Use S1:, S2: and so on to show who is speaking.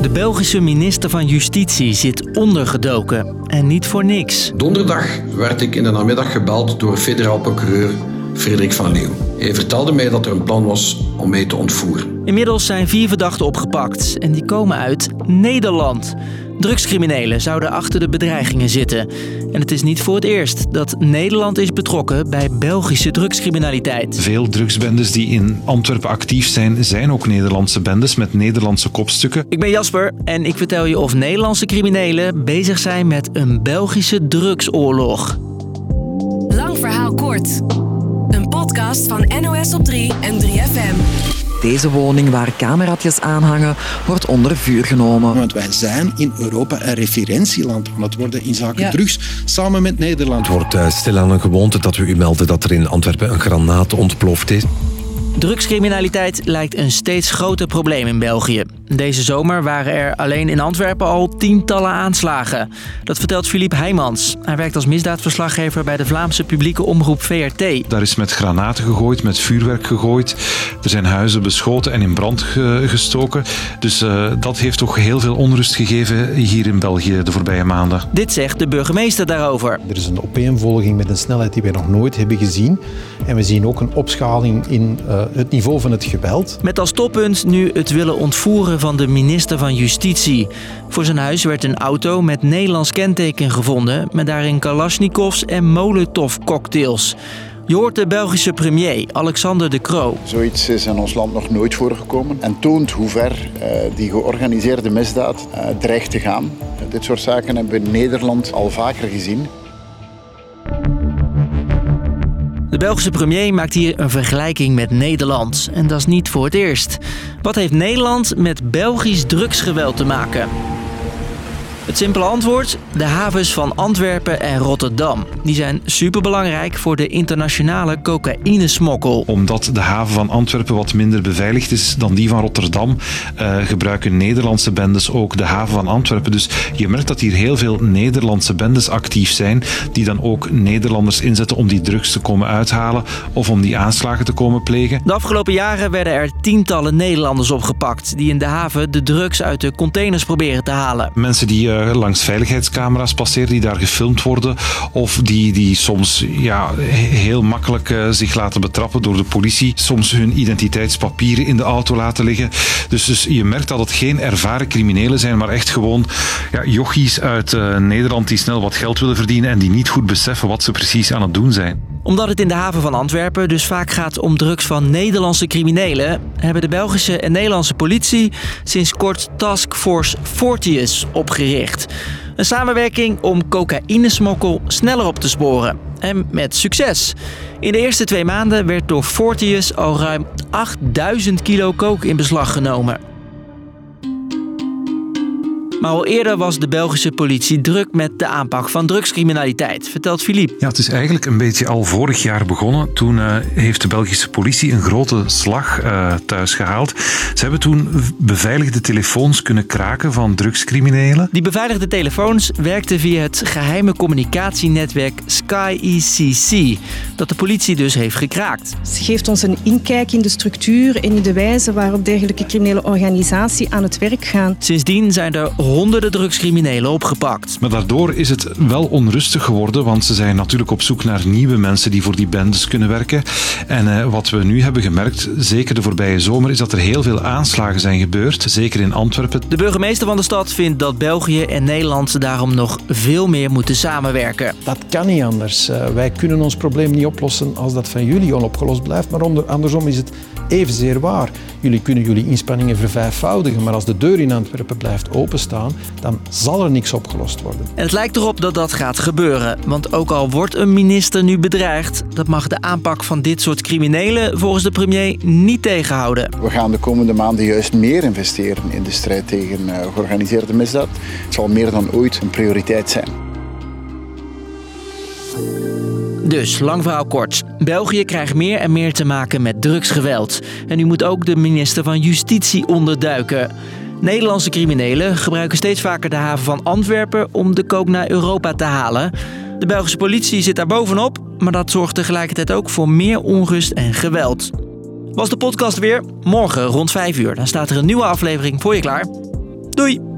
S1: De Belgische minister van Justitie zit ondergedoken. En niet voor niks.
S2: Donderdag werd ik in de namiddag gebeld door federaal procureur Frederik van Leeuw. Hij vertelde mij dat er een plan was om mij te ontvoeren.
S1: Inmiddels zijn vier verdachten opgepakt en die komen uit Nederland. Drugscriminelen zouden achter de bedreigingen zitten. En het is niet voor het eerst dat Nederland is betrokken bij Belgische drugscriminaliteit.
S3: Veel drugsbendes die in Antwerpen actief zijn, zijn ook Nederlandse bendes met Nederlandse kopstukken.
S1: Ik ben Jasper en ik vertel je of Nederlandse criminelen bezig zijn met een Belgische drugsoorlog.
S4: Lang verhaal kort. Een podcast van NOS op 3 en 3FM.
S5: Deze woning waar cameraatjes aan hangen, wordt onder vuur genomen.
S6: Want wij zijn in Europa een referentieland aan het worden in zaken
S7: Ja.
S6: drugs, samen met Nederland.
S8: Het wordt uh, stilaan een gewoonte dat we u melden dat er in Antwerpen een granaat ontploft is.
S1: Drugscriminaliteit lijkt een steeds groter probleem in België. Deze zomer waren er alleen in Antwerpen al tientallen aanslagen. Dat vertelt Philippe Heijmans. Hij werkt als misdaadverslaggever bij de Vlaamse publieke omroep VRT.
S3: Daar is met granaten gegooid, met vuurwerk gegooid. Er zijn huizen beschoten en in brand ge gestoken. Dus uh, dat heeft toch heel veel onrust gegeven hier in België de voorbije maanden.
S1: Dit zegt de burgemeester daarover.
S9: Er is een opeenvolging met een snelheid die wij nog nooit hebben gezien. En we zien ook een opschaling in uh, het niveau van het geweld.
S1: Met als toppunt nu het willen ontvoeren van de minister van Justitie. Voor zijn huis werd een auto met Nederlands kenteken gevonden... met daarin kalasjnikovs en molotov-cocktails. Je hoort de Belgische premier Alexander De Croo.
S10: Zoiets is in ons land nog nooit voorgekomen en toont hoe ver uh, die georganiseerde misdaad uh, dreigt te gaan. Uh, dit soort zaken hebben we in Nederland al vaker gezien.
S1: De Belgische premier maakt hier een vergelijking met Nederland. En dat is niet voor het eerst. Wat heeft Nederland met Belgisch drugsgeweld te maken? Het simpele antwoord: de havens van Antwerpen en Rotterdam. Die zijn superbelangrijk voor de internationale cocaïnesmokkel.
S3: Omdat de haven van Antwerpen wat minder beveiligd is dan die van Rotterdam, uh, gebruiken Nederlandse bendes ook de haven van Antwerpen. Dus je merkt dat hier heel veel Nederlandse bendes actief zijn, die dan ook Nederlanders inzetten om die drugs te komen uithalen of om die aanslagen te komen plegen.
S1: De afgelopen jaren werden er tientallen Nederlanders opgepakt die in de haven de drugs uit de containers proberen te halen.
S3: Mensen die uh, langs veiligheidscamera's passeren, die daar gefilmd worden. Of die, die soms ja, heel makkelijk uh, zich laten betrappen door de politie. Soms hun identiteitspapieren in de auto laten liggen. Dus, dus je merkt dat het geen ervaren criminelen zijn, maar echt gewoon ja, jochies uit uh, Nederland die snel wat geld willen verdienen en die niet goed beseffen wat ze precies aan het doen zijn.
S1: Omdat het in de haven van Antwerpen dus vaak gaat om drugs van Nederlandse criminelen, hebben de Belgische en Nederlandse politie sinds kort Task Force Fortius opgericht. Een samenwerking om cocaïnesmokkel sneller op te sporen. En met succes. In de eerste twee maanden werd door Fortius al ruim 8000 kilo coke in beslag genomen. Maar al eerder was de Belgische politie druk met de aanpak van drugscriminaliteit, vertelt Philippe.
S3: Ja, het is eigenlijk een beetje al vorig jaar begonnen. Toen uh, heeft de Belgische politie een grote slag uh, thuis gehaald. Ze hebben toen beveiligde telefoons kunnen kraken van drugscriminelen.
S1: Die beveiligde telefoons werkten via het geheime communicatienetwerk Sky ECC, dat de politie dus heeft gekraakt.
S7: Het geeft ons een inkijk in de structuur en in de wijze waarop dergelijke criminele organisaties aan het werk gaan.
S1: Sindsdien zijn er honderden drugscriminelen opgepakt.
S3: Maar daardoor is het wel onrustig geworden, want ze zijn natuurlijk op zoek naar nieuwe mensen die voor die bendes kunnen werken. En uh, wat we nu hebben gemerkt, zeker de voorbije zomer, is dat er heel veel aanslagen zijn gebeurd, zeker in Antwerpen.
S1: De burgemeester van de stad vindt dat België en Nederland daarom nog veel meer moeten samenwerken.
S9: Dat kan niet anders. Uh, wij kunnen ons probleem niet oplossen als dat van jullie onopgelost blijft, maar onder, andersom is het evenzeer waar. Jullie kunnen jullie inspanningen vervijfvoudigen, maar als de deur in Antwerpen blijft openstaan, dan zal er niks opgelost worden.
S1: En het lijkt erop dat dat gaat gebeuren. Want ook al wordt een minister nu bedreigd, dat mag de aanpak van dit soort criminelen volgens de premier niet tegenhouden.
S10: We gaan de komende maanden juist meer investeren in de strijd tegen uh, georganiseerde misdaad. Het zal meer dan ooit een prioriteit zijn.
S1: Dus, lang verhaal kort. België krijgt meer en meer te maken met drugsgeweld. En nu moet ook de minister van Justitie onderduiken. Nederlandse criminelen gebruiken steeds vaker de haven van Antwerpen om de kook naar Europa te halen. De Belgische politie zit daar bovenop, maar dat zorgt tegelijkertijd ook voor meer onrust en geweld. Was de podcast weer? Morgen rond 5 uur. Dan staat er een nieuwe aflevering voor je klaar. Doei!